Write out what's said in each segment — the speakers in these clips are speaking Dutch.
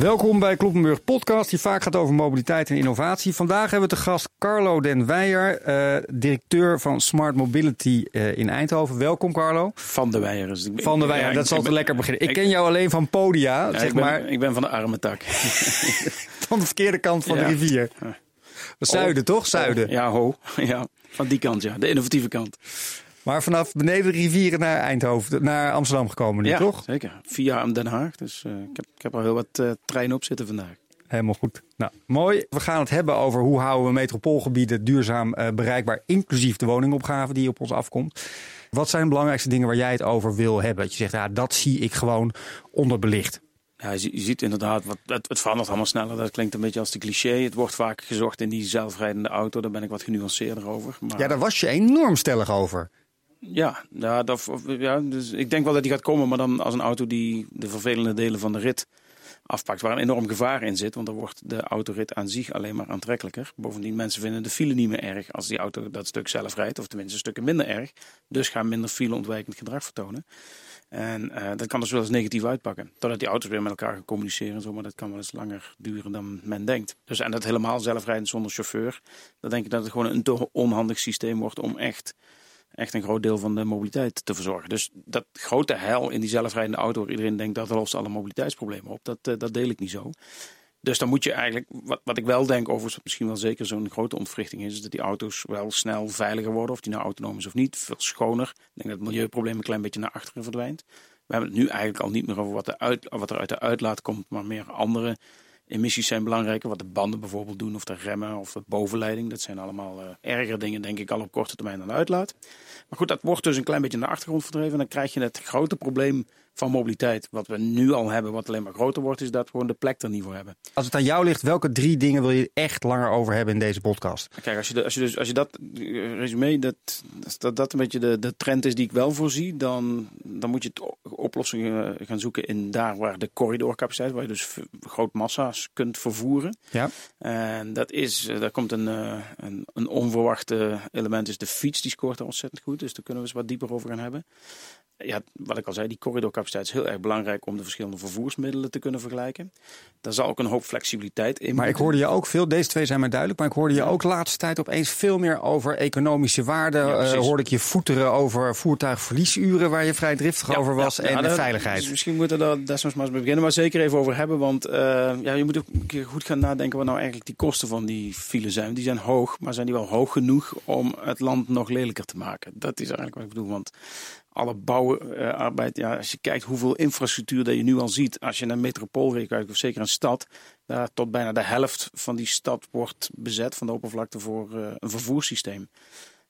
Welkom bij Kloppenburg Podcast, die vaak gaat over mobiliteit en innovatie. Vandaag hebben we te gast Carlo Den Weijer, uh, directeur van Smart Mobility uh, in Eindhoven. Welkom Carlo. Van de Weijer. Dus ik, van de Weijer, ja, dat zal te lekker beginnen. Ik, ik, ken jou alleen van podia, ja, zeg ik ben, maar. Ik ben van de arme tak. van de verkeerde kant van de rivier. Zuiden, toch? Zuiden. Oh, ja, ho. Ja, van die kant, ja. De innovatieve kant. Maar vanaf beneden de rivieren naar Eindhoven, naar Amsterdam gekomen nu, ja, toch? zeker. Via Den Haag. Dus uh, ik, heb, ik heb al heel wat uh, treinen op zitten vandaag. Helemaal goed. Nou, mooi. We gaan het hebben over hoe houden we metropoolgebieden duurzaam uh, bereikbaar, inclusief de woningopgave die op ons afkomt. Wat zijn de belangrijkste dingen waar jij het over wil hebben? Dat je zegt, ja, dat zie ik gewoon onderbelicht. Ja, je, je ziet inderdaad, wat, het, het verandert allemaal sneller. Dat klinkt een beetje als de cliché. Het wordt vaak gezocht in die zelfrijdende auto. Daar ben ik wat genuanceerder over. Maar... Ja, daar was je enorm stellig over. Ja, ja, dat, ja dus ik denk wel dat die gaat komen, maar dan als een auto die de vervelende delen van de rit afpakt, waar een enorm gevaar in zit. Want dan wordt de autorit aan zich alleen maar aantrekkelijker. Bovendien, mensen vinden de file niet meer erg als die auto dat stuk zelf rijdt, of tenminste stukken minder erg. Dus gaan minder file-ontwijkend gedrag vertonen. En uh, dat kan dus wel eens negatief uitpakken. Totdat die auto's weer met elkaar gaan communiceren en zo, maar dat kan wel eens langer duren dan men denkt. Dus en dat helemaal zelfrijden zonder chauffeur, dan denk ik dat het gewoon een onhandig systeem wordt om echt echt een groot deel van de mobiliteit te verzorgen. Dus dat grote heil in die zelfrijdende auto, waar iedereen denkt dat lost alle mobiliteitsproblemen op, dat, uh, dat deel ik niet zo. Dus dan moet je eigenlijk, wat, wat ik wel denk, overigens misschien wel zeker zo'n grote ontwrichting is, is dat die auto's wel snel veiliger worden, of die nou autonoom is of niet, veel schoner. Ik denk dat het milieuprobleem een klein beetje naar achteren verdwijnt. We hebben het nu eigenlijk al niet meer over wat, de uit, wat er uit de uitlaat komt, maar meer andere emissies zijn belangrijker. Wat de banden bijvoorbeeld doen, of de remmen, of de bovenleiding. Dat zijn allemaal uh, erger dingen, denk ik, al op korte termijn dan uitlaat. Maar goed, dat wordt dus een klein beetje naar de achtergrond verdreven. En dan krijg je het grote probleem van mobiliteit. Wat we nu al hebben, wat alleen maar groter wordt, is dat we gewoon de plek er niet voor hebben. Als het aan jou ligt, welke drie dingen wil je echt langer over hebben in deze podcast? Kijk, als je, de, als je, dus, als je dat resume, dat, dat dat een beetje de, de trend is die ik wel voorzie, dan, dan moet je het oplossingen gaan zoeken in daar waar de corridorcapaciteit, waar je dus groot massa's kunt vervoeren. Ja. En dat is, daar komt een, een, een onverwachte element, is de fiets, die scoort daar ontzettend goed. Dus daar kunnen we eens wat dieper over gaan hebben ja, wat ik al zei, die corridorcapaciteit is heel erg belangrijk om de verschillende vervoersmiddelen te kunnen vergelijken. Daar zal ook een hoop flexibiliteit in. Maar ik hoorde je ook veel, deze twee zijn mij duidelijk, maar ik hoorde je ook laatste tijd opeens veel meer over economische waarde. Ja, uh, hoorde ik je voeteren over voertuigverliesuren, waar je vrij driftig ja, over was, ja, en de veiligheid. Dus misschien moeten we daar desnoods maar eens mee beginnen, maar zeker even over hebben. Want uh, ja, je moet ook een keer goed gaan nadenken wat nou eigenlijk die kosten van die file zijn. Die zijn hoog, maar zijn die wel hoog genoeg om het land nog lelijker te maken? Dat is eigenlijk wat ik bedoel. Want alle bouwarbeid. Ja, als je kijkt hoeveel infrastructuur dat je nu al ziet. Als je naar metropool kijkt, of zeker een stad. Daar tot bijna de helft van die stad wordt bezet van de oppervlakte voor uh, een vervoerssysteem.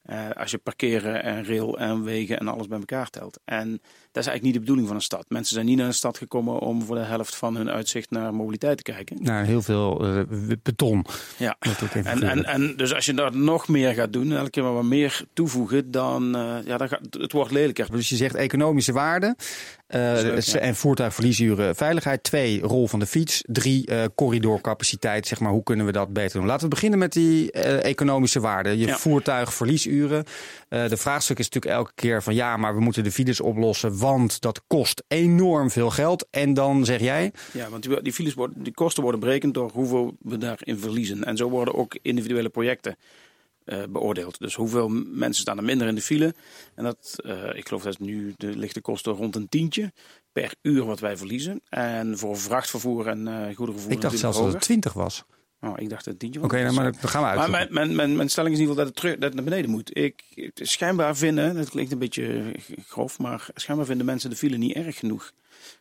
Uh, als je parkeren en rail en wegen en alles bij elkaar telt. En dat is eigenlijk niet de bedoeling van een stad. Mensen zijn niet naar een stad gekomen om voor de helft van hun uitzicht naar mobiliteit te kijken. Naar heel veel uh, beton. Ja, en, en, en dus als je daar nog meer gaat doen, elke keer maar wat meer toevoegen, dan uh, ja, dan gaat, het wordt lelijker. Dus je zegt economische waarde leuk, ja. en voertuigverliesuren veiligheid. Twee, rol van de fiets. Drie, corridorcapaciteit. Zeg maar, hoe kunnen we dat beter doen? Laten we beginnen met die economische waarde. Je ja. voertuigverliesuren. de vraagstuk is natuurlijk elke keer van ja, maar we moeten de files oplossen want dat kost enorm veel geld. En dan zeg jij? Ja, want die, files worden, die kosten worden berekend door hoeveel we daarin verliezen. En zo worden ook individuele projecten uh, beoordeeld. Dus hoeveel mensen staan er minder in de file. En dat, uh, ik geloof dat nu de lichte kosten rond een tientje per uur wat wij verliezen. En voor vrachtvervoer en uh, goederenvervoer. Ik dacht zelfs dat het 20 was. Oh, ik dacht dat het tientje Oké, okay, nou, maar dan gaan we uit. Maar mijn, mijn, mijn, mijn, stelling is in ieder geval dat het, terug, dat het naar beneden moet. Ik, schijnbaar vinden, dat klinkt een beetje grof, maar schijnbaar vinden mensen de file niet erg genoeg.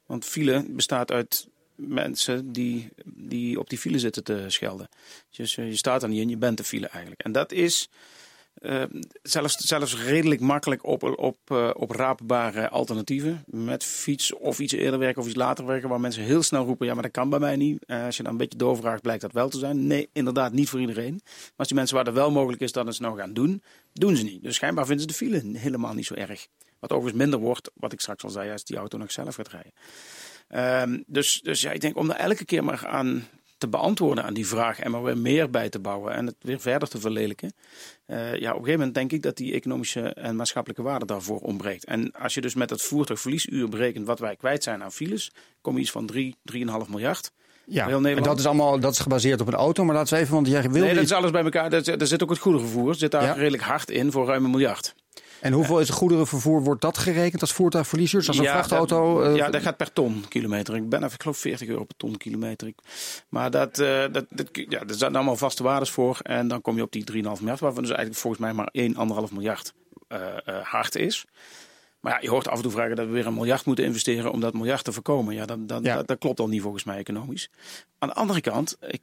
Want file bestaat uit mensen die, die op die file zitten te schelden. Dus je staat er niet in, je bent de file eigenlijk. En dat is uh, zelfs, zelfs redelijk makkelijk op, op, uh, opraapbare alternatieven. Met fiets of iets eerder werken of iets later werken. Waar mensen heel snel roepen, ja maar dat kan bij mij niet. Als je dan een beetje doorvraagt blijkt dat wel te zijn. Nee, inderdaad niet voor iedereen. Maar als die mensen waar dat wel mogelijk is dat het nou gaan doen, doen ze niet. Dus schijnbaar vinden ze de file helemaal niet zo erg. Wat overigens minder wordt, wat ik straks al zei, als die auto nog zelf gaat rijden. Um, dus, dus ja, ik denk om er elke keer maar aan te beantwoorden aan die vraag en maar weer meer bij te bouwen en het weer verder te verlelijken. Uh, ja, op een gegeven moment denk ik dat die economische en maatschappelijke waarde daarvoor ontbreekt. En als je dus met het voertuigverliesuur berekent wat wij kwijt zijn aan files, kom je iets van 3, 3,5 miljard. Ja, Heel en dat is allemaal dat is gebaseerd op een auto, maar laten we even, want jij wil Nee, dat is alles bij elkaar. Er zit- zit ook het goederenvervoer. zit daar Ja. redelijk hard in voor ruim een miljard. En hoeveel is het goederenvervoer? Wordt dat gerekend als voertuigverliezers? Als een Ja, vrachtauto? Dat, eh, ja, dat gaat per ton kilometer. Ik ben even, ik geloof 40 euro per ton kilometer. Maar dat, eh, dat, dat, ja, er zijn allemaal vaste waardes voor. En dan kom je op die 3,5 miljard, waarvan dus eigenlijk volgens mij maar 1, 1,5 miljard eh, hard is. Maar ja, je hoort af en toe vragen dat we weer een miljard moeten investeren om dat miljard te voorkomen. Ja, dat, dat, Ja. dat, dat klopt al niet volgens mij economisch. Aan de andere kant, ik,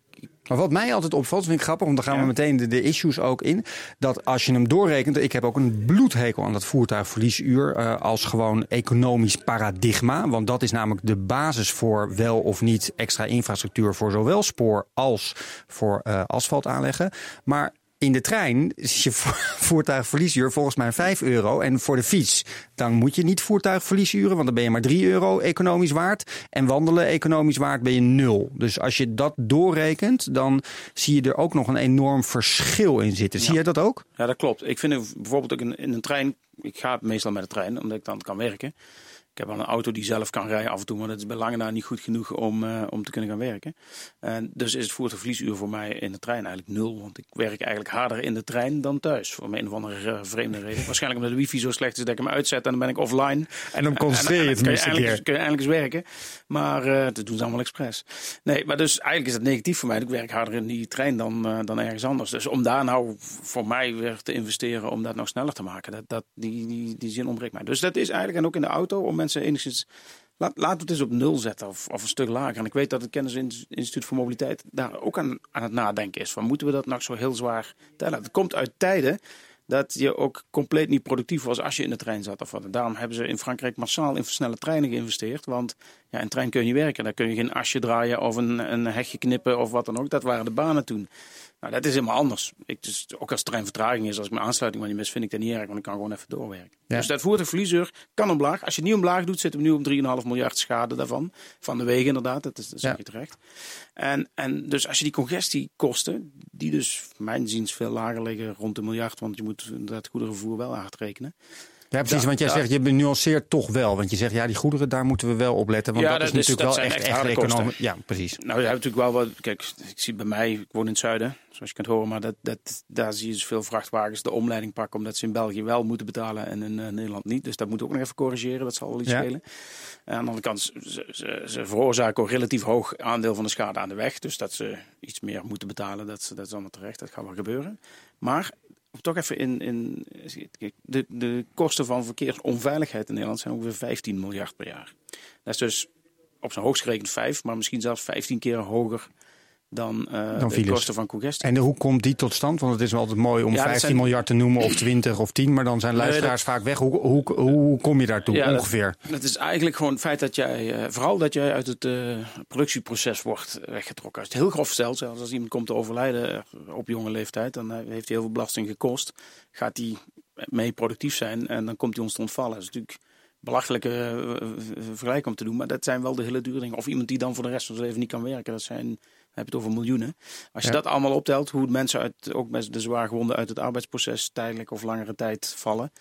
Maar wat mij altijd opvalt, vind ik grappig, want dan gaan we meteen de, de issues ook in. Dat als je hem doorrekent, ik heb ook een bloedhekel aan dat voertuigverliesuur eh, als gewoon economisch paradigma. Want dat is namelijk de basis voor wel of niet extra infrastructuur voor zowel spoor als voor eh, asfalt aanleggen. Maar in de trein is je vo- voertuigverliesuur volgens mij 5 euro. En voor de fiets, dan moet je niet voertuigverliesuren, want dan ben je maar 3 euro economisch waard. En wandelen economisch waard ben je nul. Dus als je dat doorrekent, dan zie je er ook nog een enorm verschil in zitten. Zie Ja. jij dat ook? ja, dat klopt. Ik vind bijvoorbeeld ook in, in een trein. Ik ga meestal met de trein, omdat ik dan kan werken. Ik heb al een auto die zelf kan rijden af en toe, maar dat is bij lange na niet goed genoeg om, eh, om te kunnen gaan werken. En dus is het voertuigverliesuur voor mij in de trein eigenlijk nul. Want ik werk eigenlijk harder in de trein dan thuis. Voor een of andere eh, vreemde reden. Waarschijnlijk omdat de wifi zo slecht is dat ik hem uitzet en dan ben ik offline. En dan concentreer je het kun je eindelijk, kun je eindelijk eens werken. Maar eh dat doen ze allemaal expres. Nee, maar dus eigenlijk is het negatief voor mij. Ik werk harder in die trein dan, dan ergens anders. Dus om daar nou voor mij weer te investeren om dat nog sneller te maken. Dat, dat, die, die, die zin ontbreekt mij. Dus dat is eigenlijk, en ook in de auto, om enigszins... Laat, laten we het eens op nul zetten of, of een stuk lager. En ik weet dat het Kennisinstituut voor Mobiliteit daar ook aan, aan het nadenken is. Van moeten we dat nog zo heel zwaar tellen? Het komt uit tijden dat je ook compleet niet productief was als je in de trein zat. Of wat. Daarom hebben ze in Frankrijk massaal in snelle treinen geïnvesteerd. Want ja, in een trein kun je niet werken. Daar kun je geen asje draaien of een, een hegje knippen of wat dan ook. Dat waren de banen toen. Nou, dat is helemaal anders. Ik, dus, ook als treinvertraging is, als ik mijn aansluiting maar niet mis, vind ik dat niet erg. Want ik kan gewoon even doorwerken. Ja. Dus dat voertuigverliezer kan omlaag. Als je het niet omlaag doet, zitten we nu op 3,5 miljard schade daarvan. Van de wegen inderdaad, dat, is, dat zeg Ja. je terecht. En, en dus als je die congestiekosten, die dus mijn ziens veel lager liggen, rond een miljard. Want je moet dat goederenvervoer wel hard rekenen. Ja, precies. Want jij zegt, je nuanceert toch wel. Want je zegt, ja, die goederen, daar moeten we wel op letten. Want Ja, dat, dat is natuurlijk dat wel echt, echt economisch. Ja, precies. Nou, je hebt natuurlijk wel wat. Kijk, ik zie bij mij, ik woon in het zuiden, zoals je kunt horen, maar dat, dat, daar zie je dus veel vrachtwagens de omleiding pakken, omdat ze in België wel moeten betalen en in eh, Nederland niet. Dus dat moet ook nog even corrigeren, dat zal wel iets Ja. spelen. En aan de andere kant, ze, ze, ze veroorzaken ook relatief hoog aandeel van de schade aan de weg. Dus dat ze iets meer moeten betalen, dat, dat is allemaal terecht, dat gaat wel gebeuren. Maar toch even in, in de, de kosten van verkeersonveiligheid in Nederland zijn ongeveer 15 miljard per jaar. Dat is dus op zijn hoogst gerekend 5, maar misschien zelfs 15 keer hoger dan, eh, Dan de kosten van congestie. En hoe komt die tot stand? Want het is wel altijd mooi om Ja, dat 15 zijn- miljard te noemen of 20 of 10. Maar dan zijn Nee, luisteraars vaak weg. Hoe, hoe, hoe kom je daartoe Ja, dat- ongeveer? Het is eigenlijk gewoon het feit dat jij, eh, vooral dat jij uit het eh, productieproces wordt weggetrokken. Als het heel grof stelt, zelfs als iemand komt te overlijden op jonge leeftijd, dan heeft hij heel veel belasting gekost. Gaat hij mee productief zijn en dan komt hij ons te ontvallen. Dat is natuurlijk belachelijke vergelijking om te doen, maar dat zijn wel de hele dure dingen. Of iemand die dan voor de rest van zijn leven niet kan werken, dat zijn, heb je het over miljoenen. Als je Ja. dat allemaal optelt, hoe mensen uit, ook met de zwaargewonden uit het arbeidsproces tijdelijk of langere tijd vallen,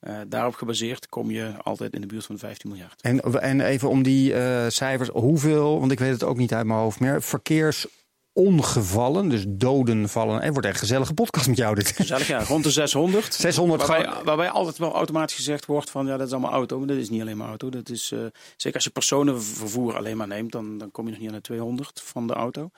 eh, daarop gebaseerd kom je altijd in de buurt van de 15 miljard. En, en even om die eh, cijfers. Hoeveel, want ik weet het ook niet uit mijn hoofd meer. Verkeersongevallen, dus doden vallen. Het wordt echt een gezellige podcast met jou dit. Gezellig, ja. Rond de 600. 600 Waarbij, gewoon- waarbij altijd wel automatisch gezegd wordt van ja, dat is allemaal auto. Maar dat is niet alleen maar auto. Dat is, eh, zeker als je personenvervoer alleen maar neemt, dan, dan kom je nog niet aan de 200 van de auto.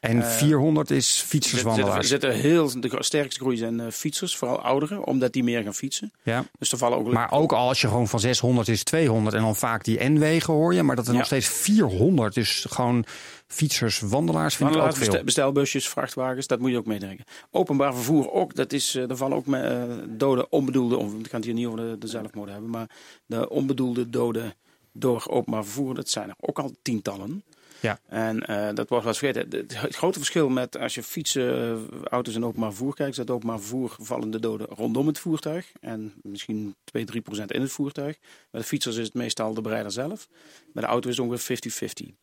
En 400 is Er zit- fietserswandelaars. zitten heel, de sterkste groei zijn eh, fietsers, vooral ouderen, omdat die meer gaan fietsen. Ja. Dus er vallen ook Maar ook al als je gewoon van 600 is 200 en dan vaak die N-wegen hoor je. Maar dat er nog steeds 400 is gewoon fietsers, wandelaars vind ik ook veel. bestel- bestelbusjes, vrachtwagens, dat moet je ook meedenken. Openbaar vervoer ook, dat is, eh, er vallen ook me- eh, doden, onbedoelde, on- we gaan het hier niet over de, de zelfmoorden hebben, maar de onbedoelde doden door openbaar vervoer, dat zijn er ook al tientallen. Ja. En eh, dat wordt wel eens vergeten. Het, het grote verschil met als je fietsen, auto's en openbaar vervoer kijkt, is dat openbaar vervoer vallen de doden rondom het voertuig. En misschien 2, 3 procent in het voertuig. Bij de fietsers is het meestal de bereider zelf. Bij de auto is het ongeveer 50-50.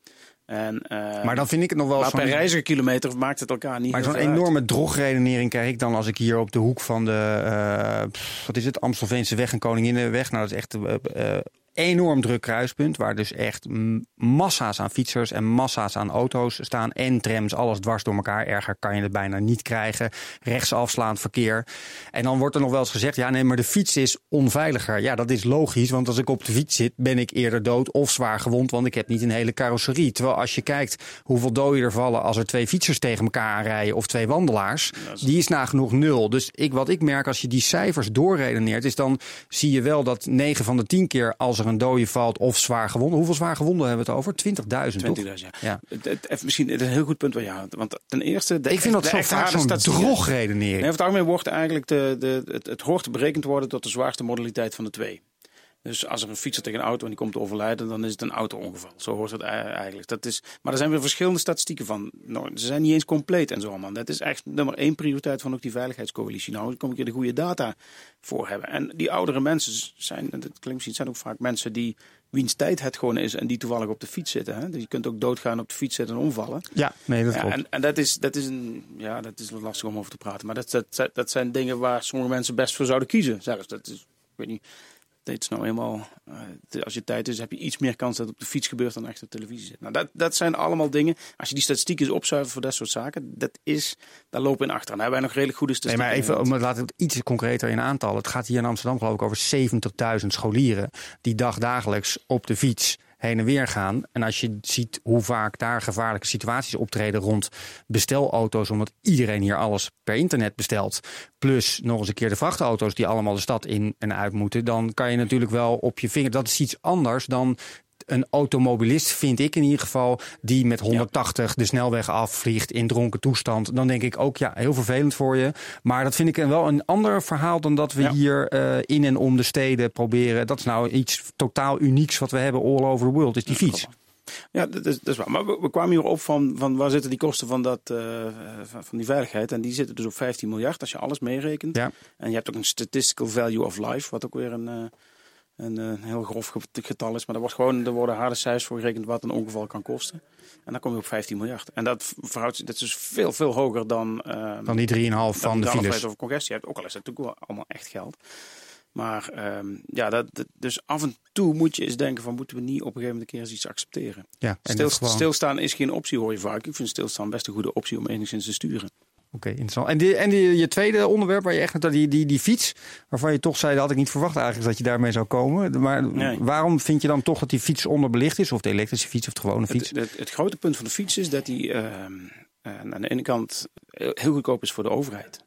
En, eh, Maar dan vind ik het nog wel maar per reizigerkilometer maakt het elkaar niet Maar zo'n enorme drogredenering krijg ik dan als ik hier op de hoek van de, eh, wat is het, Amstelveense weg en Koninginnenweg. Nou, dat is echt eh, enorm druk kruispunt. Waar dus echt massa's aan fietsers en massa's aan auto's staan. En trams, alles dwars door elkaar. Erger kan je het bijna niet krijgen. Rechtsafslaand verkeer. En dan wordt er nog wel eens gezegd: ja, nee, maar de fiets is onveiliger. Ja, dat is logisch. Want als ik op de fiets zit, ben ik eerder dood of zwaar gewond. Want ik heb niet een hele carrosserie. Terwijl als je kijkt hoeveel doden er vallen als er twee fietsers tegen elkaar aanrijden. of twee wandelaars. die is nagenoeg nul. Dus ik, wat ik merk als je die cijfers doorredeneert. is dan zie je wel dat 9 van de 10 keer als er een dode valt of zwaar gewonden. Hoeveel zwaar gewonden hebben we het over? 20.000. 20.000, ja. ja. Misschien het is een heel goed punt. Ja, want ten eerste. De, ik vind dat zo vaak zo'n over het algemeen wordt eigenlijk de, de, het, het hoort berekend worden tot de zwaarste modaliteit van de twee. Dus als er een fietser tegen een auto en die komt te overlijden, dan is het een auto-ongeval. Zo hoort het eigenlijk. Dat is, maar er zijn weer verschillende statistieken van. Nou, ze zijn niet eens compleet en zo, man. Dat is echt nummer één prioriteit van ook die veiligheidscoalitie. Nou, dan kom ik er de goede data voor hebben. En die oudere mensen zijn, dat klinkt misschien, zijn ook vaak mensen die wiens tijd het gewoon is en die toevallig op de fiets zitten. Hè? Dus je kunt ook doodgaan op de fiets zitten en omvallen. Ja, nee, dat klopt. En, en, dat, is, dat, is een, ja, dat is lastig om over te praten. Maar dat, dat, dat zijn dingen waar sommige mensen best voor zouden kiezen. Zelfs. Dat is, ik weet niet, dit is nou eenmaal, uh, als je tijd is, heb je iets meer kans dat het op de fiets gebeurt dan echt op televisie zit. Nou, dat, dat zijn allemaal dingen. Als je die statistieken opzuivert voor dat soort zaken, dat is, daar lopen we in achter. En hebben wij nog redelijk goede statistieken. Nee, maar even, om, laten we het iets concreter in aantal. Het gaat hier in Amsterdam geloof ik over 70.000 scholieren die dagdagelijks op de fiets heen en weer gaan. En als je ziet hoe vaak daar gevaarlijke situaties optreden rond bestelauto's, omdat iedereen hier alles per internet bestelt, plus nog eens een keer de vrachtauto's die allemaal de stad in en uit moeten, dan kan je natuurlijk wel op je vinger. Dat is iets anders dan een automobilist, vind ik in ieder geval, die met 180 de snelweg afvliegt in dronken toestand. Dan denk ik ook, ja, heel vervelend voor je. Maar dat vind ik wel een ander verhaal dan dat we hier uh, in en om de steden proberen. Dat is nou iets totaal unieks wat we hebben all over the world, is die fiets. Ja, dat is, dat is waar. Maar we, kwamen hier op van, van waar zitten die kosten van, dat, uh, van die veiligheid. En die zitten dus op 15 miljard als je alles meerekent. Ja. En je hebt ook een statistical value of life, wat ook weer een, uh, een, een, heel grof getal is. Maar er, wordt gewoon, er worden harde cijfers voor gerekend wat een ongeval kan kosten. En dan kom je op 15 miljard. En dat verhoudt dat is dus veel, veel hoger dan... Uh, dan die 3,5 van de files. over congestie hebt. Ook al is het natuurlijk allemaal echt geld. Maar um, ja, dat, dus af en toe moet je eens denken van moeten we niet op een gegeven moment een keer eens iets accepteren. Ja, Stil, Stilstaan is geen optie hoor je vaak. Ik vind stilstaan best een goede optie om enigszins te sturen. Oké, interessant. En, die, en die, je tweede onderwerp waar je echt dat die, die, die fiets, waarvan je toch zei, dat had ik niet verwacht eigenlijk dat je daarmee zou komen. Maar waarom vind je dan toch dat die fiets onderbelicht is? Of de elektrische fiets of de gewone fiets? Het, het, het grote punt van de fiets is dat die uh, aan de ene kant heel goedkoop is voor de overheid.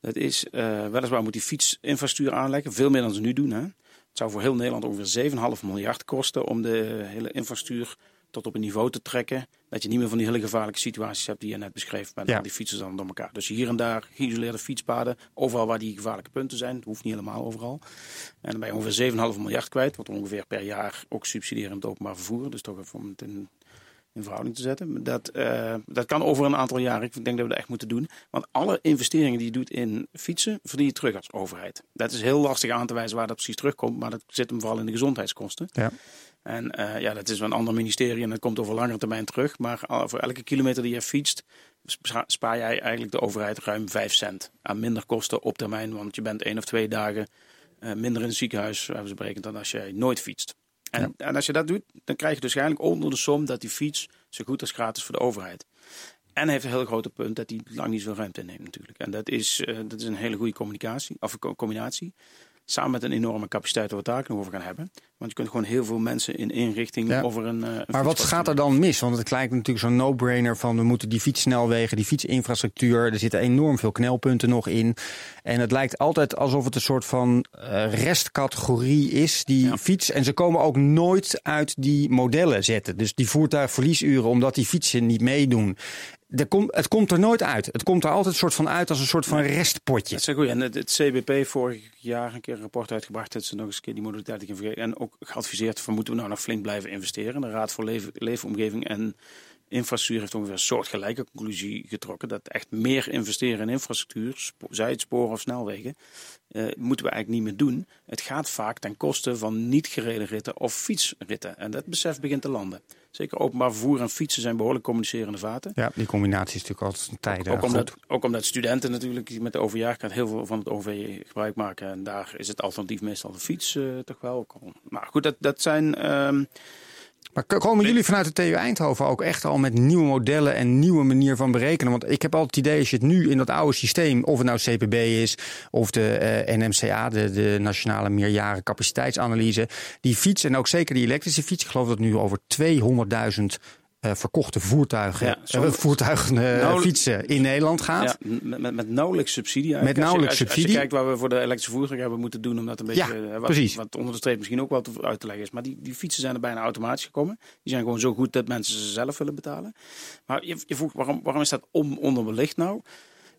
Dat is, uh, weliswaar moet die fietsinfrastructuur aanleggen, veel meer dan ze nu doen. Hè. Het zou voor heel Nederland ongeveer 7,5 miljard kosten om de hele infrastructuur tot op een niveau te trekken. Dat je niet meer van die hele gevaarlijke situaties hebt die je net beschreef. Met al die fietsers dan door elkaar. Dus hier en daar geïsoleerde fietspaden. Overal waar die gevaarlijke punten zijn. Het hoeft niet helemaal overal. En dan ben je ongeveer 7,5 miljard kwijt. Wat ongeveer per jaar ook subsidiëren het openbaar vervoer. Dus toch even om het in, in verhouding te zetten. Dat, uh, dat kan over een aantal jaren. Ik denk dat we dat echt moeten doen. Want alle investeringen die je doet in fietsen, verdien je terug als overheid. Dat is heel lastig aan te wijzen waar dat precies terugkomt. Maar dat zit hem vooral in de gezondheidskosten. Ja. En uh, ja, dat is wel een ander ministerie en dat komt over langere termijn terug. Maar voor elke kilometer die je fietst, spaar jij eigenlijk de overheid ruim 5 cent aan minder kosten op termijn. Want je bent één of twee dagen uh, minder in het ziekenhuis, hebben ze berekend, dan als je nooit fietst. En, ja. en, als je dat doet, dan krijg je dus eigenlijk onder de som dat die fiets zo goed als gratis voor de overheid. En heeft een heel grote punt dat hij lang niet zoveel ruimte neemt natuurlijk. En dat is, uh, dat is een hele goede communicatie, of combinatie. Samen met een enorme capaciteit waar we het daar nog over gaan hebben. Want je kunt gewoon heel veel mensen in één richting over een. Uh, een maar wat gaat er dan mis? Want het lijkt natuurlijk zo'n no-brainer van we moeten die fietssnelwegen, die fietsinfrastructuur. Er zitten enorm veel knelpunten nog in. En het lijkt altijd alsof het een soort van uh, restcategorie is, die fiets. En ze komen ook nooit uit die modellen zetten. Dus die voertuigverliesuren, omdat die fietsen niet meedoen kom, het komt er nooit uit. Het komt er altijd een soort van uit als een soort van restpotje. Dat is goed. En het, het, CBP vorig jaar een keer een rapport uitgebracht. Dat ze nog eens een keer die modaliteit En ook geadviseerd van moeten we nou nog flink blijven investeren. De Raad voor Leefomgeving en infrastructuur heeft ongeveer een soortgelijke conclusie getrokken. Dat echt meer investeren in infrastructuur, zij het sporen of snelwegen, uh, moeten we eigenlijk niet meer doen. Het gaat vaak ten koste van niet gereden ritten of fietsritten. En dat besef begint te landen. Zeker openbaar vervoer en fietsen zijn behoorlijk communicerende vaten. Ja, die combinatie is natuurlijk altijd een tijd. Ook, omdat, ook omdat studenten natuurlijk met de overjaarkaart heel veel van het OV gebruik maken. En daar is het alternatief meestal de fiets uh, toch wel. Maar goed, dat, dat zijn... Uh, maar komen jullie vanuit de TU Eindhoven ook echt al met nieuwe modellen en nieuwe manier van berekenen? Want ik heb altijd het idee, als je het nu in dat oude systeem, of het nou CPB is of de uh, NMCA, de, de Nationale Meerjaren Capaciteitsanalyse, die fiets en ook zeker die elektrische fiets, ik geloof dat nu over 200.000 uh, verkochte voertuigen, ja, voertuigen uh, fietsen in Nederland gaat. Ja, met, met nauwelijks subsidie. Met nauwelijks subsidie. Als je, kijkt waar we voor de elektrische voertuigen hebben moeten doen om dat een beetje, ja, wat, precies. wat onder de streep misschien ook wel te, uit te leggen is. Maar die, die fietsen zijn er bijna automatisch gekomen. Die zijn gewoon zo goed dat mensen ze zelf willen betalen. Maar je, je vroeg, waarom, waarom is dat on, onderbelicht nou?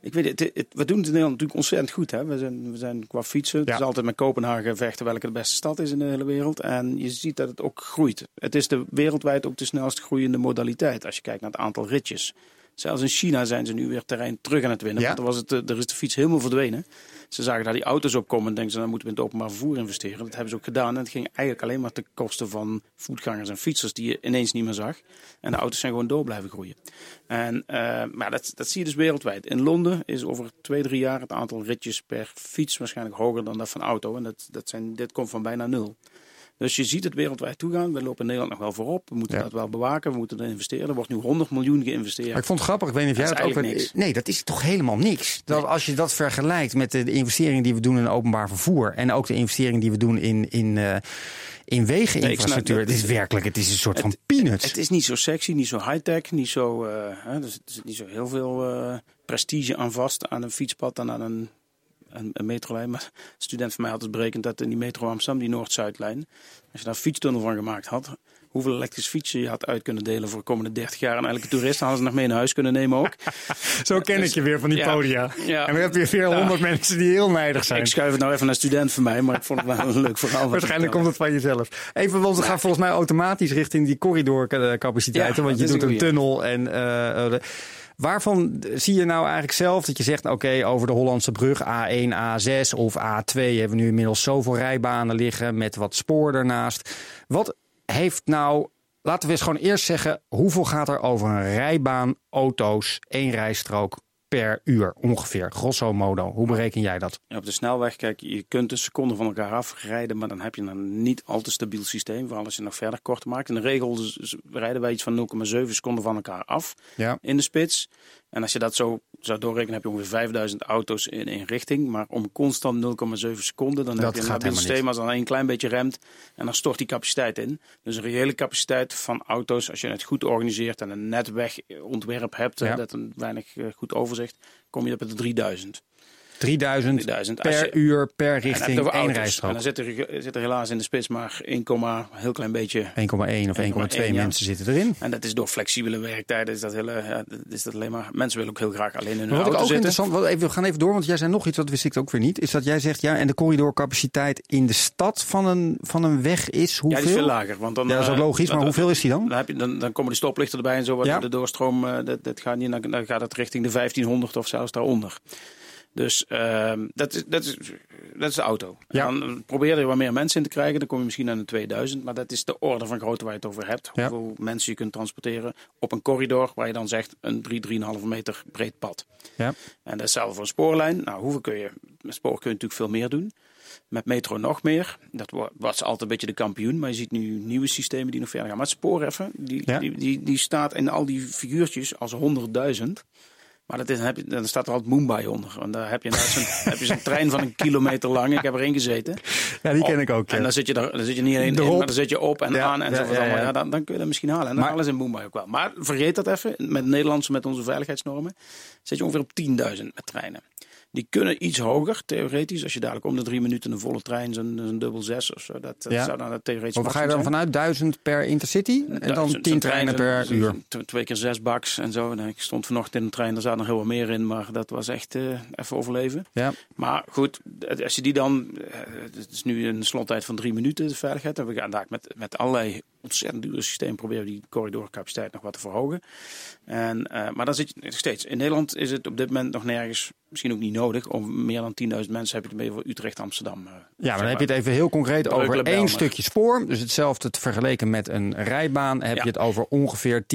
Ik weet het, het, we doen het in Nederland natuurlijk ontzettend goed. Hè? We, zijn, we zijn qua fietsen. Het is altijd met Kopenhagen vechten welke de beste stad is in de hele wereld. En je ziet dat het ook groeit. Het is de, wereldwijd ook de snelst groeiende modaliteit. Als je kijkt naar het aantal ritjes. Zelfs in China zijn ze nu weer terrein terug aan het winnen. Ja? Want was het, er is de fiets helemaal verdwenen. Ze zagen daar die auto's opkomen en denken ze, dan moeten we in het openbaar vervoer investeren. Dat hebben ze ook gedaan. En het ging eigenlijk alleen maar ten koste van voetgangers en fietsers die je ineens niet meer zag. En de auto's zijn gewoon door blijven groeien. En, uh, maar dat, dat zie je dus wereldwijd. In Londen is over twee, drie jaar het aantal ritjes per fiets waarschijnlijk hoger dan dat van auto. En dat, dat zijn, dit komt van bijna nul. Dus je ziet het wereldwijd toegaan. We lopen in Nederland nog wel voorop. We moeten dat wel bewaken. We moeten er investeren. Er wordt nu 100 miljoen geïnvesteerd. Maar ik vond het grappig. Ik weet niet of jij dat, ook... Niks. Nee, dat is toch helemaal niks. Dat, Als je dat vergelijkt met de, de, investeringen die we doen in openbaar vervoer. En ook de investeringen die we doen in... in uh, in wegeninfrastructuur. Het is werkelijk, het is een soort van peanuts. Het is niet zo sexy, niet zo high-tech, niet zo, uh, hè, er zit niet zo heel veel uh, prestige aan vast aan een fietspad dan aan een een, een metrolijn. Maar een student van mij had het berekend dat in die metro Amsterdam, die Noord-Zuidlijn, als je daar een fietstunnel van gemaakt had, hoeveel elektrische fietsen je had uit kunnen delen voor de komende 30 jaar. En elke toerist hadden ze nog mee naar huis kunnen nemen ook. Zo ken ik je weer van die podia. Ja. En we hebben weer honderd mensen die heel nijdig zijn. Ik schuif het nou even naar student van mij, maar ik vond het wel een leuk verhaal. Waarschijnlijk komt het van jezelf. Even, want we gaan volgens mij automatisch richting die corridorcapaciteiten. want je doet een tunnel en... Uh, Waarvan zie je nou eigenlijk zelf dat je zegt, oké, over de Hollandse brug A1, A6 of A2 hebben we nu inmiddels zoveel rijbanen liggen met wat spoor ernaast. Wat heeft nou, laten we eens gewoon eerst zeggen, hoeveel gaat er over een rijbaan, auto's, één rijstrook per uur ongeveer, grosso modo. Hoe bereken jij dat? Ja, op de snelweg, kijk, je kunt een seconde van elkaar afrijden, maar dan heb je een niet al te stabiel systeem, vooral als je nog verder kort maakt. In de regel rijden wij iets van 0,7 seconden van elkaar af ja. in de spits. En als je dat zo zou doorrekenen, heb je ongeveer 5000 auto's in één richting. Maar om constant 0,7 seconden, dan heb je een systeem als dan een klein beetje remt. En dan stort die capaciteit in. Dus een reële capaciteit van auto's, als je het goed organiseert en een netwegontwerp hebt, ja. dat een weinig eh, goed overzicht, kom je op de 3000. 3000, 3000 per je, uur per richting één rijstrook. En dan zit er, zit er helaas in de spits maar 1, heel klein beetje. 1,1 of 1,2 mensen zitten erin. En dat is door flexibele werktijden. Is dat, hele, ja, is dat alleen maar. Mensen willen ook heel graag alleen in hun wat auto ik ook zitten. interessant, wat even, we gaan even door, want jij zei nog iets, dat wist ik ook weer niet. Is dat jij zegt, ja, en de corridorcapaciteit in de stad van een, van een weg is hoeveel? Ja, die is veel lager. Want dan, ja, dat is ook logisch, maar hoeveel is die dan? Dan, heb je, dan, dan komen de stoplichten erbij en zo. Ja. De doorstroom, dat, dat gaat niet, dan gaat het richting de 1500 of zelfs daaronder. Dus uh, dat, is, dat, is, dat is de auto. Ja. Dan probeer je wat meer mensen in te krijgen. Dan kom je misschien aan de 2000. Maar dat is de orde van grootte waar je het over hebt. Ja. Hoeveel mensen je kunt transporteren op een corridor waar je dan zegt een 3, 3,5 meter breed pad. Ja. En dat is hetzelfde voor een spoorlijn. Nou, hoeveel kun je? Met spoor kun je natuurlijk veel meer doen. Met metro nog meer. Dat was altijd een beetje de kampioen. Maar je ziet nu nieuwe systemen die nog verder gaan. Maar het spoor even, die, ja. die, die, die staat in al die figuurtjes als 100.000. Maar dat is, dan, heb je, dan staat er altijd Mumbai onder. En daar heb je nou zo'n heb je zo'n trein van een kilometer lang. Ik heb erin gezeten. Ja, die ken ik ook. En dan zit je, er, dan zit je niet alleen in, maar dan zit je op en ja, aan en zo. Ja, ja. dan, dan kun je dat misschien halen. En dan halen ze in Mumbai ook wel. Maar vergeet dat even. Met Nederlandse, met onze veiligheidsnormen, zit je ongeveer op 10.000 met treinen. Die kunnen iets hoger, theoretisch. Als je dadelijk om de drie minuten een volle trein, zo'n dubbel zes of zo. Dat, ja. zou dan het theoretisch Maar ga je dan vanuit duizend per intercity? En dan tien treinen per uur? Twee keer zes baks en zo. En ik stond vanochtend in een trein, daar zat nog heel wat meer in. Maar dat was echt uh, even overleven. Ja. Maar goed, als je die dan... Uh, het is nu een slottijd van drie minuten, de veiligheid. En we gaan daar met, met allerlei ontzettend dure systeem proberen we die corridorcapaciteit nog wat te verhogen. En, uh, maar dan zit je nog steeds. In Nederland is het op dit moment nog nergens, misschien ook niet nodig, om meer dan 10.000 mensen heb je ermee voor Utrecht, Amsterdam. Uh, ja, maar dan heb je het even heel concreet over één stukje spoor. Dus hetzelfde te vergeleken met een rijbaan heb je het over ongeveer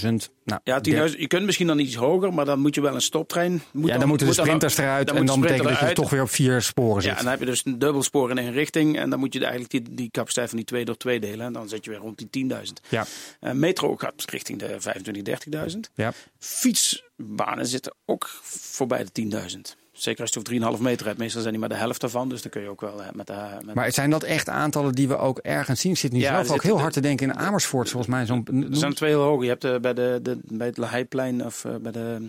10.000 nou, ja, 10.000. Je kunt misschien dan iets hoger, maar dan moet je wel een stoptrein. Moet ja, dan, moeten de sprinters dan, eruit. en dan betekent dat je toch weer op vier sporen zit. Ja, en dan heb je dus een dubbelspoor in één richting. En dan moet je eigenlijk die, die capaciteit van die twee door twee delen. En dan zit je weer rond die 10.000. Ja. Uh, metro gaat richting de 25.000, 30.000. Ja. Fietsbanen zitten ook voorbij de 10.000. Zeker als je over 3,5 meter hebt. Meestal zijn die maar de helft daarvan. Dus dan kun je ook wel met de... Met maar zijn dat echt aantallen die we ook ergens zien? Zit nu ja, zelf ook heel hard te denken in Amersfoort, volgens mij. Zo'n, er zijn twee heel hoog. Je hebt uh, bij, de, de, bij het Lahaiplein of uh, bij de,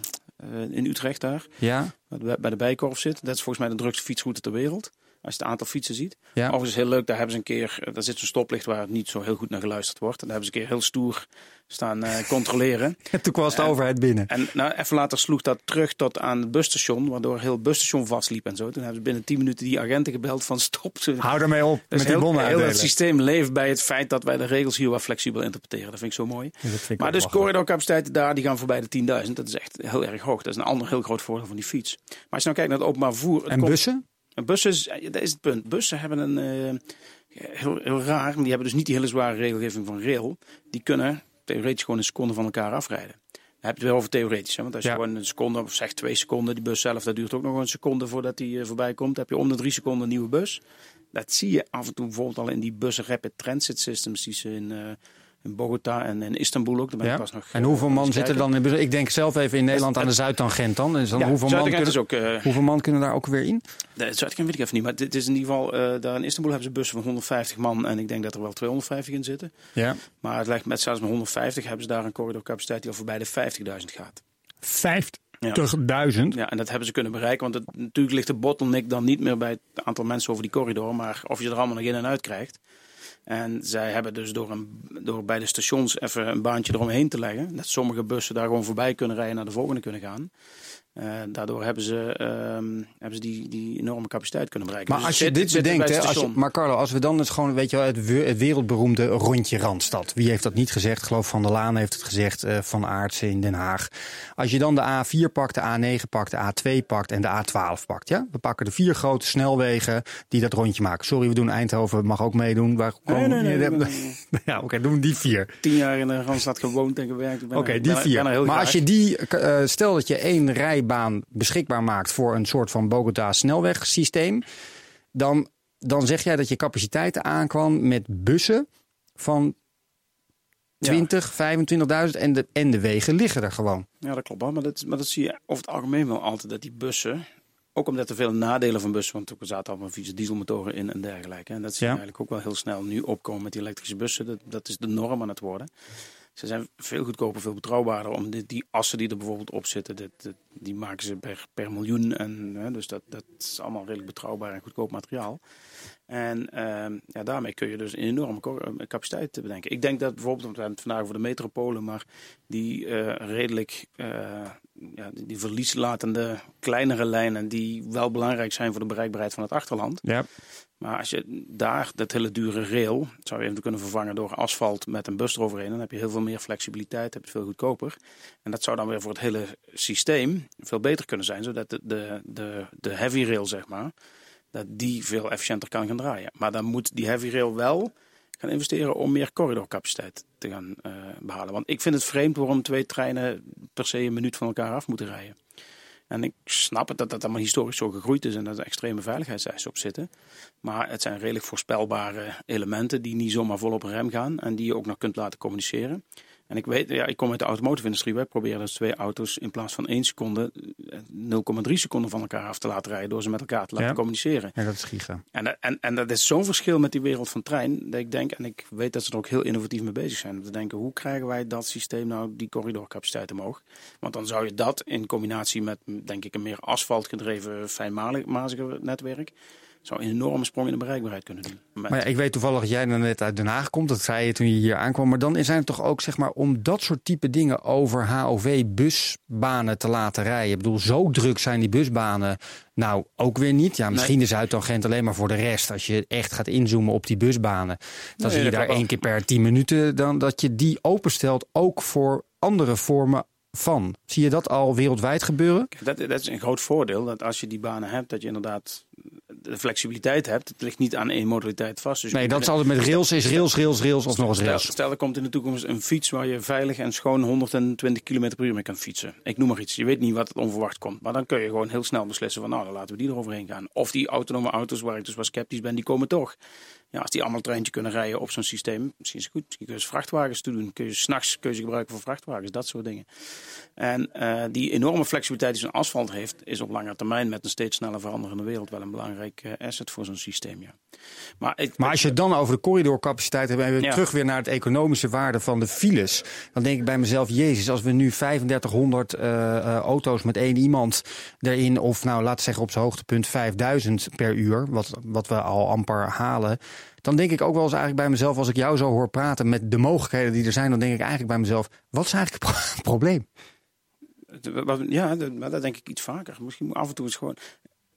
uh, in Utrecht daar. Ja. Bij de Bijkorf zit. Dat is volgens mij de drukste fietsroute ter wereld. Als je het aantal fietsen ziet. Ja. Overigens heel leuk, daar hebben ze een keer, daar zit zo'n stoplicht waar niet zo heel goed naar geluisterd wordt. En daar hebben ze een keer heel stoer staan uh, controleren. En toen was de overheid binnen. En nou, even later sloeg dat terug tot aan het busstation, waardoor heel het busstation vastliep en zo. Toen hebben ze binnen 10 minuten die agenten gebeld van stop. Hou ermee op dus met heel, die bonnen Heel het systeem leeft bij het feit dat wij de regels hier wat flexibel interpreteren. Dat vind ik zo mooi. Maar dus corridorcapaciteiten daar, die gaan voorbij de 10.000. Dat is echt heel erg hoog. Dat is een ander heel groot voordeel van die fiets. Maar als je nou kijkt naar het openbaar vervoer... En bussen? Bussen, dat is het punt. Bussen hebben een uh, heel, heel raar, die hebben dus niet die hele zware regelgeving van rail. Die kunnen theoretisch gewoon een seconde van elkaar afrijden. Dan heb je het wel over theoretisch. Hè? Want als je gewoon een seconde, of zeg twee seconden, die bus zelf, dat duurt ook nog een seconde voordat die uh, voorbij komt. Dan heb je om de drie seconden een nieuwe bus. Dat zie je af en toe bijvoorbeeld al in die bussen Rapid Transit Systems die ze in... Uh, in Bogota en in Istanbul ook. Daar ben ja. ik pas nog, en hoeveel uh, man zitten dan in Ik denk zelf even in Nederland aan de Zuidtangent dan. Dus dan ja, hoeveel, man kunnen, ook, uh, hoeveel man kunnen daar ook weer in? De Zuidtangent weet ik even niet. Maar dit is in ieder geval, uh, daar in Istanbul hebben ze bussen van 150 man. En ik denk dat er wel 250 in zitten. Ja. Maar het lijkt met zelfs met 150 hebben ze daar een corridorcapaciteit die al voorbij de 50.000 gaat. 50? Ja. ja, en dat hebben ze kunnen bereiken. Want het, natuurlijk ligt de bottleneck dan niet meer bij het aantal mensen over die corridor. Maar of je er allemaal nog in en uit krijgt. En zij hebben dus door, een, door bij de stations even een baantje eromheen te leggen. Dat sommige bussen daar gewoon voorbij kunnen rijden en naar de volgende kunnen gaan. Uh, daardoor hebben ze, uh, hebben ze die, die enorme capaciteit kunnen bereiken. Maar dus als je dit bedenkt, hè, als je, maar Carlo, als we dan dus gewoon, weet je wel, het, het, wereldberoemde rondje Randstad. Wie heeft dat niet gezegd? Ik geloof Van der Laan heeft het gezegd, uh, Van Aartsen in Den Haag. Als je dan de A4 pakt, de A9 pakt, de A2 pakt en de A12 pakt. Ja? We pakken de vier grote snelwegen die dat rondje maken. Sorry, we doen Eindhoven, mag ook meedoen. Waar nee, nee, nee, nee, nee. Ja, oké, okay, doen die vier. Tien jaar in de Randstad gewoond en gewerkt. Oké, okay, die vier. maar graag. als je die, uh, stel dat je één rij baan beschikbaar maakt voor een soort van Bogota snelwegsysteem, dan, dan zeg jij dat je capaciteiten aankwam met bussen van 20, ja. 25.000 en de, en de wegen liggen er gewoon. Ja, dat klopt. Maar dat, maar dat zie je over het algemeen wel altijd, dat die bussen, ook omdat er veel nadelen van bussen, want er zaten allemaal vieze dieselmotoren in en dergelijke. En dat zie je ja. eigenlijk ook wel heel snel nu opkomen met die elektrische bussen. Dat, dat is de norm aan het worden. Ze zijn veel goedkoper, veel betrouwbaarder. Om die, assen die er bijvoorbeeld op zitten, die maken ze per, per miljoen. En, hè, dus dat, dat is allemaal redelijk betrouwbaar en goedkoop materiaal. En uh, ja, daarmee kun je dus een enorme capaciteit bedenken. Ik denk dat bijvoorbeeld, want we hebben het vandaag over de metropolen, maar die uh, redelijk uh, ja, die, die verlieslatende kleinere lijnen, die wel belangrijk zijn voor de bereikbaarheid van het achterland. Ja. Maar als je daar dat hele dure rail zou je even kunnen vervangen door asfalt met een bus eroverheen, dan heb je heel veel meer flexibiliteit, heb je veel goedkoper. En dat zou dan weer voor het hele systeem veel beter kunnen zijn, zodat de, de, de, de heavy rail, zeg maar, dat die veel efficiënter kan gaan draaien. Maar dan moet die heavy rail wel gaan investeren om meer corridorcapaciteit te gaan uh, behalen. Want ik vind het vreemd waarom twee treinen per se een minuut van elkaar af moeten rijden. En ik snap het dat dat allemaal historisch zo gegroeid is en dat er extreme veiligheidseisen op zitten. Maar het zijn redelijk voorspelbare elementen die niet zomaar vol op een rem gaan en die je ook nog kunt laten communiceren. En ik weet, ja, ik kom uit de automotive industrie. Wij proberen dus twee auto's in plaats van één seconde 0,3 seconden van elkaar af te laten rijden door ze met elkaar te laten ja. communiceren. Ja, dat is giga. En, en, en dat is zo'n verschil met die wereld van trein. Dat ik denk, en ik weet dat ze er ook heel innovatief mee bezig zijn. Om te denken, hoe krijgen wij dat systeem nou die corridorcapaciteit omhoog? Want dan zou je dat in combinatie met, denk ik, een meer asfaltgedreven fijnmaziger netwerk zou een enorme sprong in de bereikbaarheid kunnen doen. Maar ja, ik weet toevallig dat jij dan net uit Den Haag komt. Dat zei je toen je hier aankwam. Maar dan zijn het toch ook, zeg maar, om dat soort type dingen over HOV-busbanen te laten rijden. Ik bedoel, zo druk zijn die busbanen nou ook weer niet. Ja, misschien nee. de Zuidtangent alleen maar voor de rest. Als je echt gaat inzoomen op die busbanen. Dan zie je daar één keer per tien minuten dan dat je die openstelt ook voor andere vormen van. Zie je dat al wereldwijd gebeuren? Dat, dat is een groot voordeel. Dat als je die banen hebt, dat je inderdaad de flexibiliteit hebt. Het ligt niet aan één modaliteit vast. Dus nee, dat is altijd met rails is rails, rails, rails of nog eens rails. Stel, stel, er komt in de toekomst een fiets waar je veilig en schoon 120 km per uur mee kan fietsen. Ik noem maar iets. Je weet niet wat het onverwacht komt. Maar dan kun je gewoon heel snel beslissen van nou, dan laten we die eroverheen gaan. Of die autonome auto's waar ik dus wat sceptisch ben, die komen toch. Ja, als die allemaal treintje kunnen rijden op zo'n systeem, misschien is het goed. Kun je vrachtwagens doen. Kun je s'nachts keuze gebruiken voor vrachtwagens, dat soort dingen. En uh, die enorme flexibiliteit die zo'n asfalt heeft, is op lange termijn met een steeds sneller veranderende wereld wel een belangrijk uh, asset voor zo'n systeem. Ja. Maar, ik, maar als je het dan over de corridorcapaciteit hebt en we ja. terug weer naar het economische waarde van de files, dan denk ik bij mezelf, jezus, als we nu 3500 uh, auto's met één iemand erin, of nou laten zeggen op zijn hoogtepunt 5000 per uur, wat, wat we al amper halen dan denk ik ook wel eens eigenlijk bij mezelf, als ik jou zo hoor praten met de mogelijkheden die er zijn, dan denk ik eigenlijk bij mezelf, wat is eigenlijk het probleem? Ja, maar dat denk ik iets vaker. Misschien af en toe is gewoon.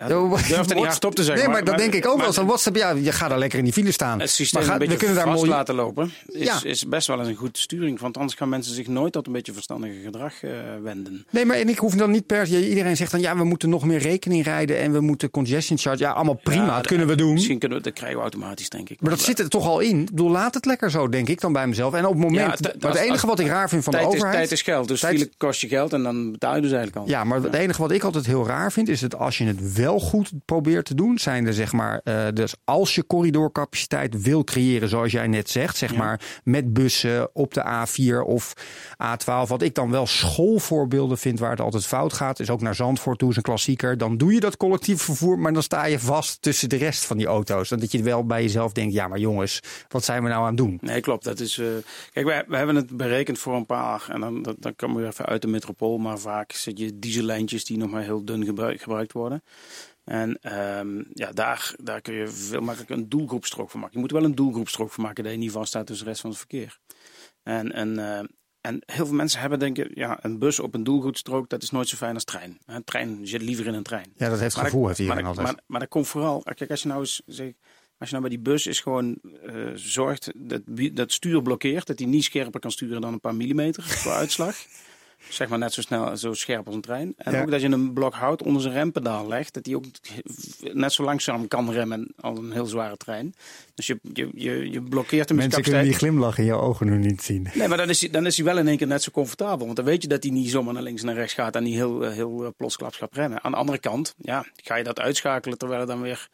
Ja, durf er niet hardop te zeggen. Nee, maar, maar dat denk ik ook wel. Zo'n WhatsApp, ja, je gaat daar lekker in die file staan. Het systeem maar ga, we kunnen daar mooi laten lopen is, ja. is best wel eens een goede sturing. Want anders gaan mensen zich nooit tot een beetje verstandige gedrag uh, wenden. Nee, maar en ik hoef dan niet per se. Iedereen zegt dan ja, we moeten nog meer rekening rijden en we moeten congestion charge. Ja, allemaal prima. Ja, dat kunnen we doen. Misschien kunnen we, dat krijgen we automatisch, denk ik. Maar, dat zit er toch al in. Ik bedoel, laat het lekker zo, denk ik dan bij mezelf. En op het moment. Ja, maar het enige wat ik raar vind van de overheid. Is, tijd is geld. Dus tijd... kost je geld en dan betaal je dus eigenlijk al. Ja, maar het enige wat ik altijd heel raar vind is dat als je het wel goed probeert te doen. Zijn er zeg maar, uh, dus als je corridorcapaciteit wil creëren, zoals jij net zegt, zeg ja. maar met bussen op de A4 of A12. Wat ik dan wel schoolvoorbeelden vind waar het altijd fout gaat, is ook naar Zandvoort toe, is een klassieker. Dan doe je dat collectief vervoer, maar dan sta je vast tussen de rest van die auto's. Dan dat je wel bij jezelf denkt, ja maar jongens, wat zijn we nou aan het doen? Nee, klopt. Dat is, uh, kijk, wij, we hebben het berekend voor een paar, en dan, dan, dan komen we even uit de metropool, maar vaak zit je diesellijntjes die nog maar heel dun gebruik, gebruikt worden. En um, ja, daar, daar kun je veel makkelijker een doelgroepstrook van maken. Je moet wel een doelgroepstrook van maken dat je niet vaststaat tussen de rest van het verkeer. En, en, uh, en heel veel mensen hebben denken, ja, een bus op een doelgroepstrook, dat is nooit zo fijn als trein. Een trein zit liever in een trein. Ja, dat heeft maar gevoel, heeft iedereen maar, altijd. Maar, maar dat komt vooral, kijk, als je nou eens zeg, als je nou bij die bus is gewoon uh, zorgt dat dat stuur blokkeert, dat hij niet scherper kan sturen dan een paar millimeter voor uitslag. Zeg maar net zo snel, zo scherp als een trein. En ja. ook dat je een blok hout onder zijn rempedaal legt. Dat hij ook net zo langzaam kan remmen als een heel zware trein. Dus je, je, je, je blokkeert hem. Mensen kunnen die glimlach in je ogen nu niet zien. Nee, maar dan is, hij, dan is hij wel in één keer net zo comfortabel. Want dan weet je dat hij niet zomaar naar links en naar rechts gaat. En niet heel, heel plotsklaps gaat remmen. Aan de andere kant, ja, ga je dat uitschakelen terwijl er dan weer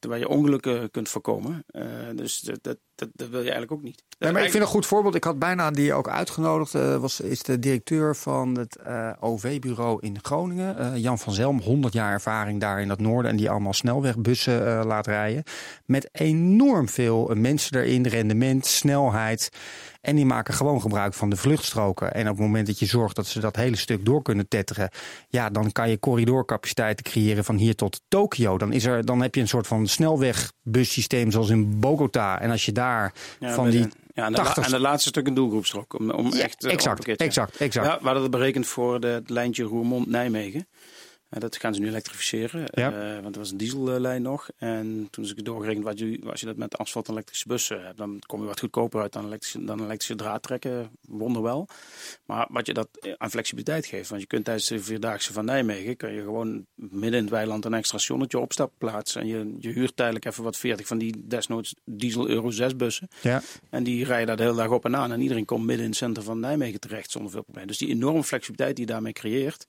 waar je ongelukken kunt voorkomen. Uh, dus dat, dat, dat, wil je eigenlijk ook niet. Nee, maar ik vind een goed voorbeeld. Ik had bijna die ook uitgenodigd. Uh, was, is de directeur van het uh, OV-bureau in Groningen. Jan van Zelm, 100 jaar ervaring daar in het noorden. En die allemaal snelwegbussen laat rijden. Met enorm veel mensen erin. Rendement, snelheid. En die maken gewoon gebruik van de vluchtstroken. En op het moment dat je zorgt dat ze dat hele stuk door kunnen tetteren. Ja, dan kan je corridorcapaciteiten creëren van hier tot Tokio. Dan, is er, dan heb je een soort van snelwegbussysteem zoals in Bogota. En als je daar ja, van die... Ja, en, de 80... en de laatste stuk een doelgroepstrook. Om, om ja, echt, exact, exact, exact. Ja, we hadden het berekend voor de, het lijntje Roermond-Nijmegen. Uh, dat gaan ze nu elektrificeren, ja. uh, want er was een diesellijn nog. En toen is ik doorgerekend, wat je, als je dat met asfalt en elektrische bussen hebt, dan kom je wat goedkoper uit dan elektrische, dan elektrische draad trekken, wonderwel. Maar wat je dat aan flexibiliteit geeft, want je kunt tijdens de Vierdaagse van Nijmegen, kun je gewoon midden in het weiland een extra stationnetje opstap plaatsen. En je, je huurt tijdelijk even wat 40 van die desnoods diesel Euro 6 bussen. Ja. En die rijden daar de hele dag op en aan. En iedereen komt midden in het centrum van Nijmegen terecht zonder veel problemen. Dus die enorme flexibiliteit die je daarmee creëert,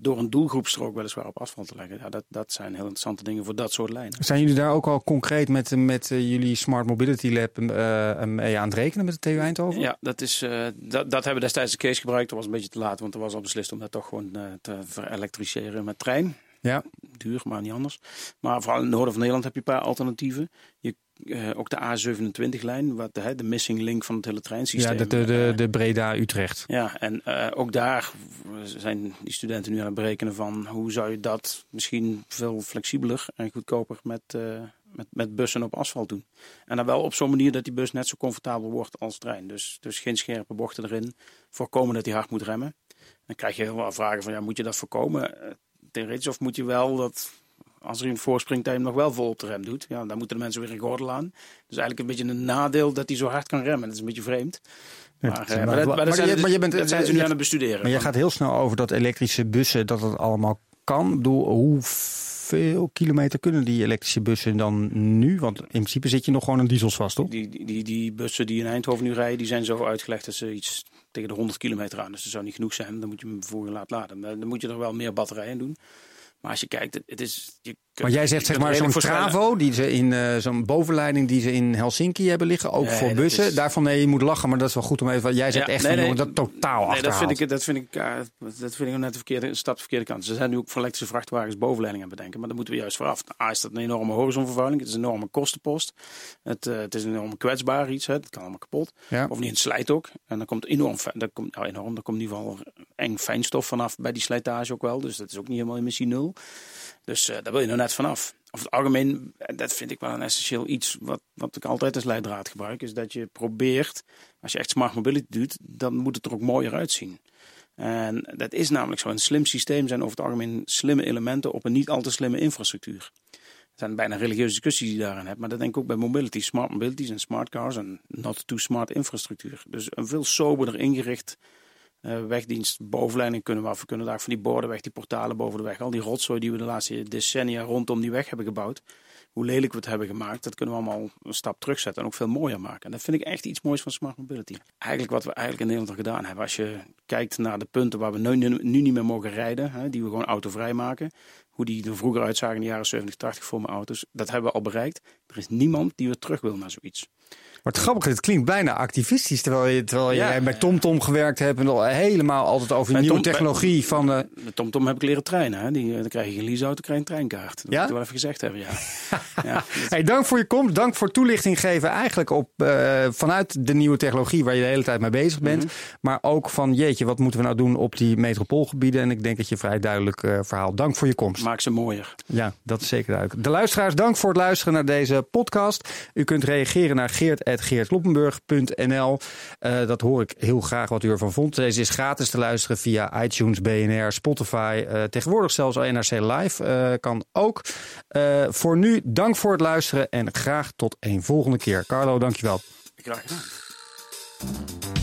door een doelgroepstrook weliswaar op asfalt te leggen. Ja, dat, dat zijn heel interessante dingen voor dat soort lijnen. Zijn jullie daar ook al concreet met, met uh, jullie Smart Mobility Lab uh, mee aan het rekenen met de TU Eindhoven? Ja, dat, is, uh, dat, dat hebben we destijds de case gebruikt. Dat was een beetje te laat, want er was al beslist om dat toch gewoon te verelektriceren met trein. Ja. Duur, maar niet anders. Maar vooral in het noorden van Nederland heb je een paar alternatieven. Je, uh, ook de A27-lijn, wat de, de missing link van het hele treinsysteem. Ja, de, de, de, de Breda-Utrecht. Ja, en uh, ook daar zijn die studenten nu aan het berekenen van hoe zou je dat misschien veel flexibeler en goedkoper met, uh, met, met bussen op asfalt doen. En dan wel op zo'n manier dat die bus net zo comfortabel wordt als trein. Dus, dus geen scherpe bochten erin, voorkomen dat hij hard moet remmen. Dan krijg je heel veel vragen van, ja, moet je dat voorkomen? Theoretisch of moet je wel dat als er iemand voorspringt, dat je hem nog wel vol op de rem doet. Ja, dan moeten de mensen weer een gordel aan. Dus eigenlijk een beetje een nadeel dat hij zo hard kan remmen. Dat is een beetje vreemd. Maar, ja, maar, maar, dat, zijn, maar je bent, dat zijn ze nu aan het bestuderen. Maar je gaat heel snel over dat elektrische bussen, dat het allemaal kan. Bedoel, hoeveel kilometer kunnen die elektrische bussen dan nu? Want in principe zit je nog gewoon een diesels vast, toch? Die, die, die, die bussen die in Eindhoven nu rijden, die zijn zo uitgelegd dat ze iets tegen de 100 kilometer aan. Dus dat zou niet genoeg zijn. Dan moet je hem voor je laten laden. Dan moet je er wel meer batterijen doen. Maar als je kijkt, het is. Je maar jij zegt zeg maar zo'n Travo, die ze in uh, zo'n bovenleiding die ze in Helsinki hebben liggen, ook nee, voor bussen. Is... Daarvan nee, je moet lachen, maar dat is wel goed om even. Jij zegt ja, echt nee, van, nee, dat totaal nee, dat vind ik, dat vind ik, uh, dat vind ik net de verkeerde stap de verkeerde kant. Ze zijn nu ook voor elektrische vrachtwagens bovenleidingen bedenken, maar dan moeten we juist vooraf. A is dat een enorme horizonvervuiling, het is een enorme kostenpost. Het, uh, het is een enorm kwetsbaar iets, hè. het kan allemaal kapot. Ja. Of niet, het slijt ook. En dan komt enorm, dat komt, nou, enorm, er komt in ieder geval eng fijnstof vanaf bij die slijtage ook wel. Dus dat is ook niet helemaal emissie nul. Dus uh, daar wil je nou net vanaf. Of het algemeen, dat vind ik wel een essentieel iets wat, wat ik altijd als leidraad gebruik, is dat je probeert, als je echt smart mobility doet, dan moet het er ook mooier uitzien. En dat is namelijk zo. Een slim systeem zijn over het algemeen slimme elementen op een niet al te slimme infrastructuur. Er zijn bijna religieuze discussies die je daarin hebt, maar dat denk ik ook bij mobility. Smart mobilities en smart cars en not too smart infrastructuur. Dus een veel soberder ingericht wegdienst bovenleiding kunnen we af. We kunnen daar van die borden weg, die portalen boven de weg. Al die rotzooi die we de laatste decennia rondom die weg hebben gebouwd. Hoe lelijk we het hebben gemaakt, dat kunnen we allemaal een stap terugzetten en ook veel mooier maken. En dat vind ik echt iets moois van Smart Mobility. Eigenlijk wat we eigenlijk in Nederland al gedaan hebben. Als je kijkt naar de punten waar we nu, nu niet meer mogen rijden, hè, die we gewoon autovrij maken. Hoe die er vroeger uitzagen in de jaren 70, 80 voor mijn auto's. Dat hebben we al bereikt. Er is niemand die weer terug wil naar zoiets. Maar het grappige, het klinkt bijna activistisch. Terwijl je, terwijl ja, jij bij TomTom gewerkt hebt en al helemaal altijd over nieuwe Tom, technologie. van, uh... De TomTom heb ik leren trainen. Hè? Die, dan krijg je geen leaseauto, dan krijg je een treinkaart. Dat ja? moet ik wel even gezegd hebben, ja. ja hey, dank voor je komst. Dank voor toelichting geven eigenlijk op, uh, vanuit de nieuwe technologie waar je de hele tijd mee bezig bent. Mm -hmm. Maar ook van jeetje, wat moeten we nou doen op die metropoolgebieden. En ik denk dat je vrij duidelijk uh, verhaal. Dank voor je komst. Maak ze mooier. Ja, dat is zeker duidelijk. De luisteraars, dank voor het luisteren naar deze podcast. U kunt reageren naar geert.geertkloppenburg.nl. Uh, dat hoor ik heel graag wat u ervan vond. Deze is gratis te luisteren via iTunes, BNR, Spotify. Uh, tegenwoordig zelfs al NRC Live uh, kan ook. voor nu, dank voor het luisteren en graag tot een volgende keer. Carlo, dankjewel. Graag gedaan.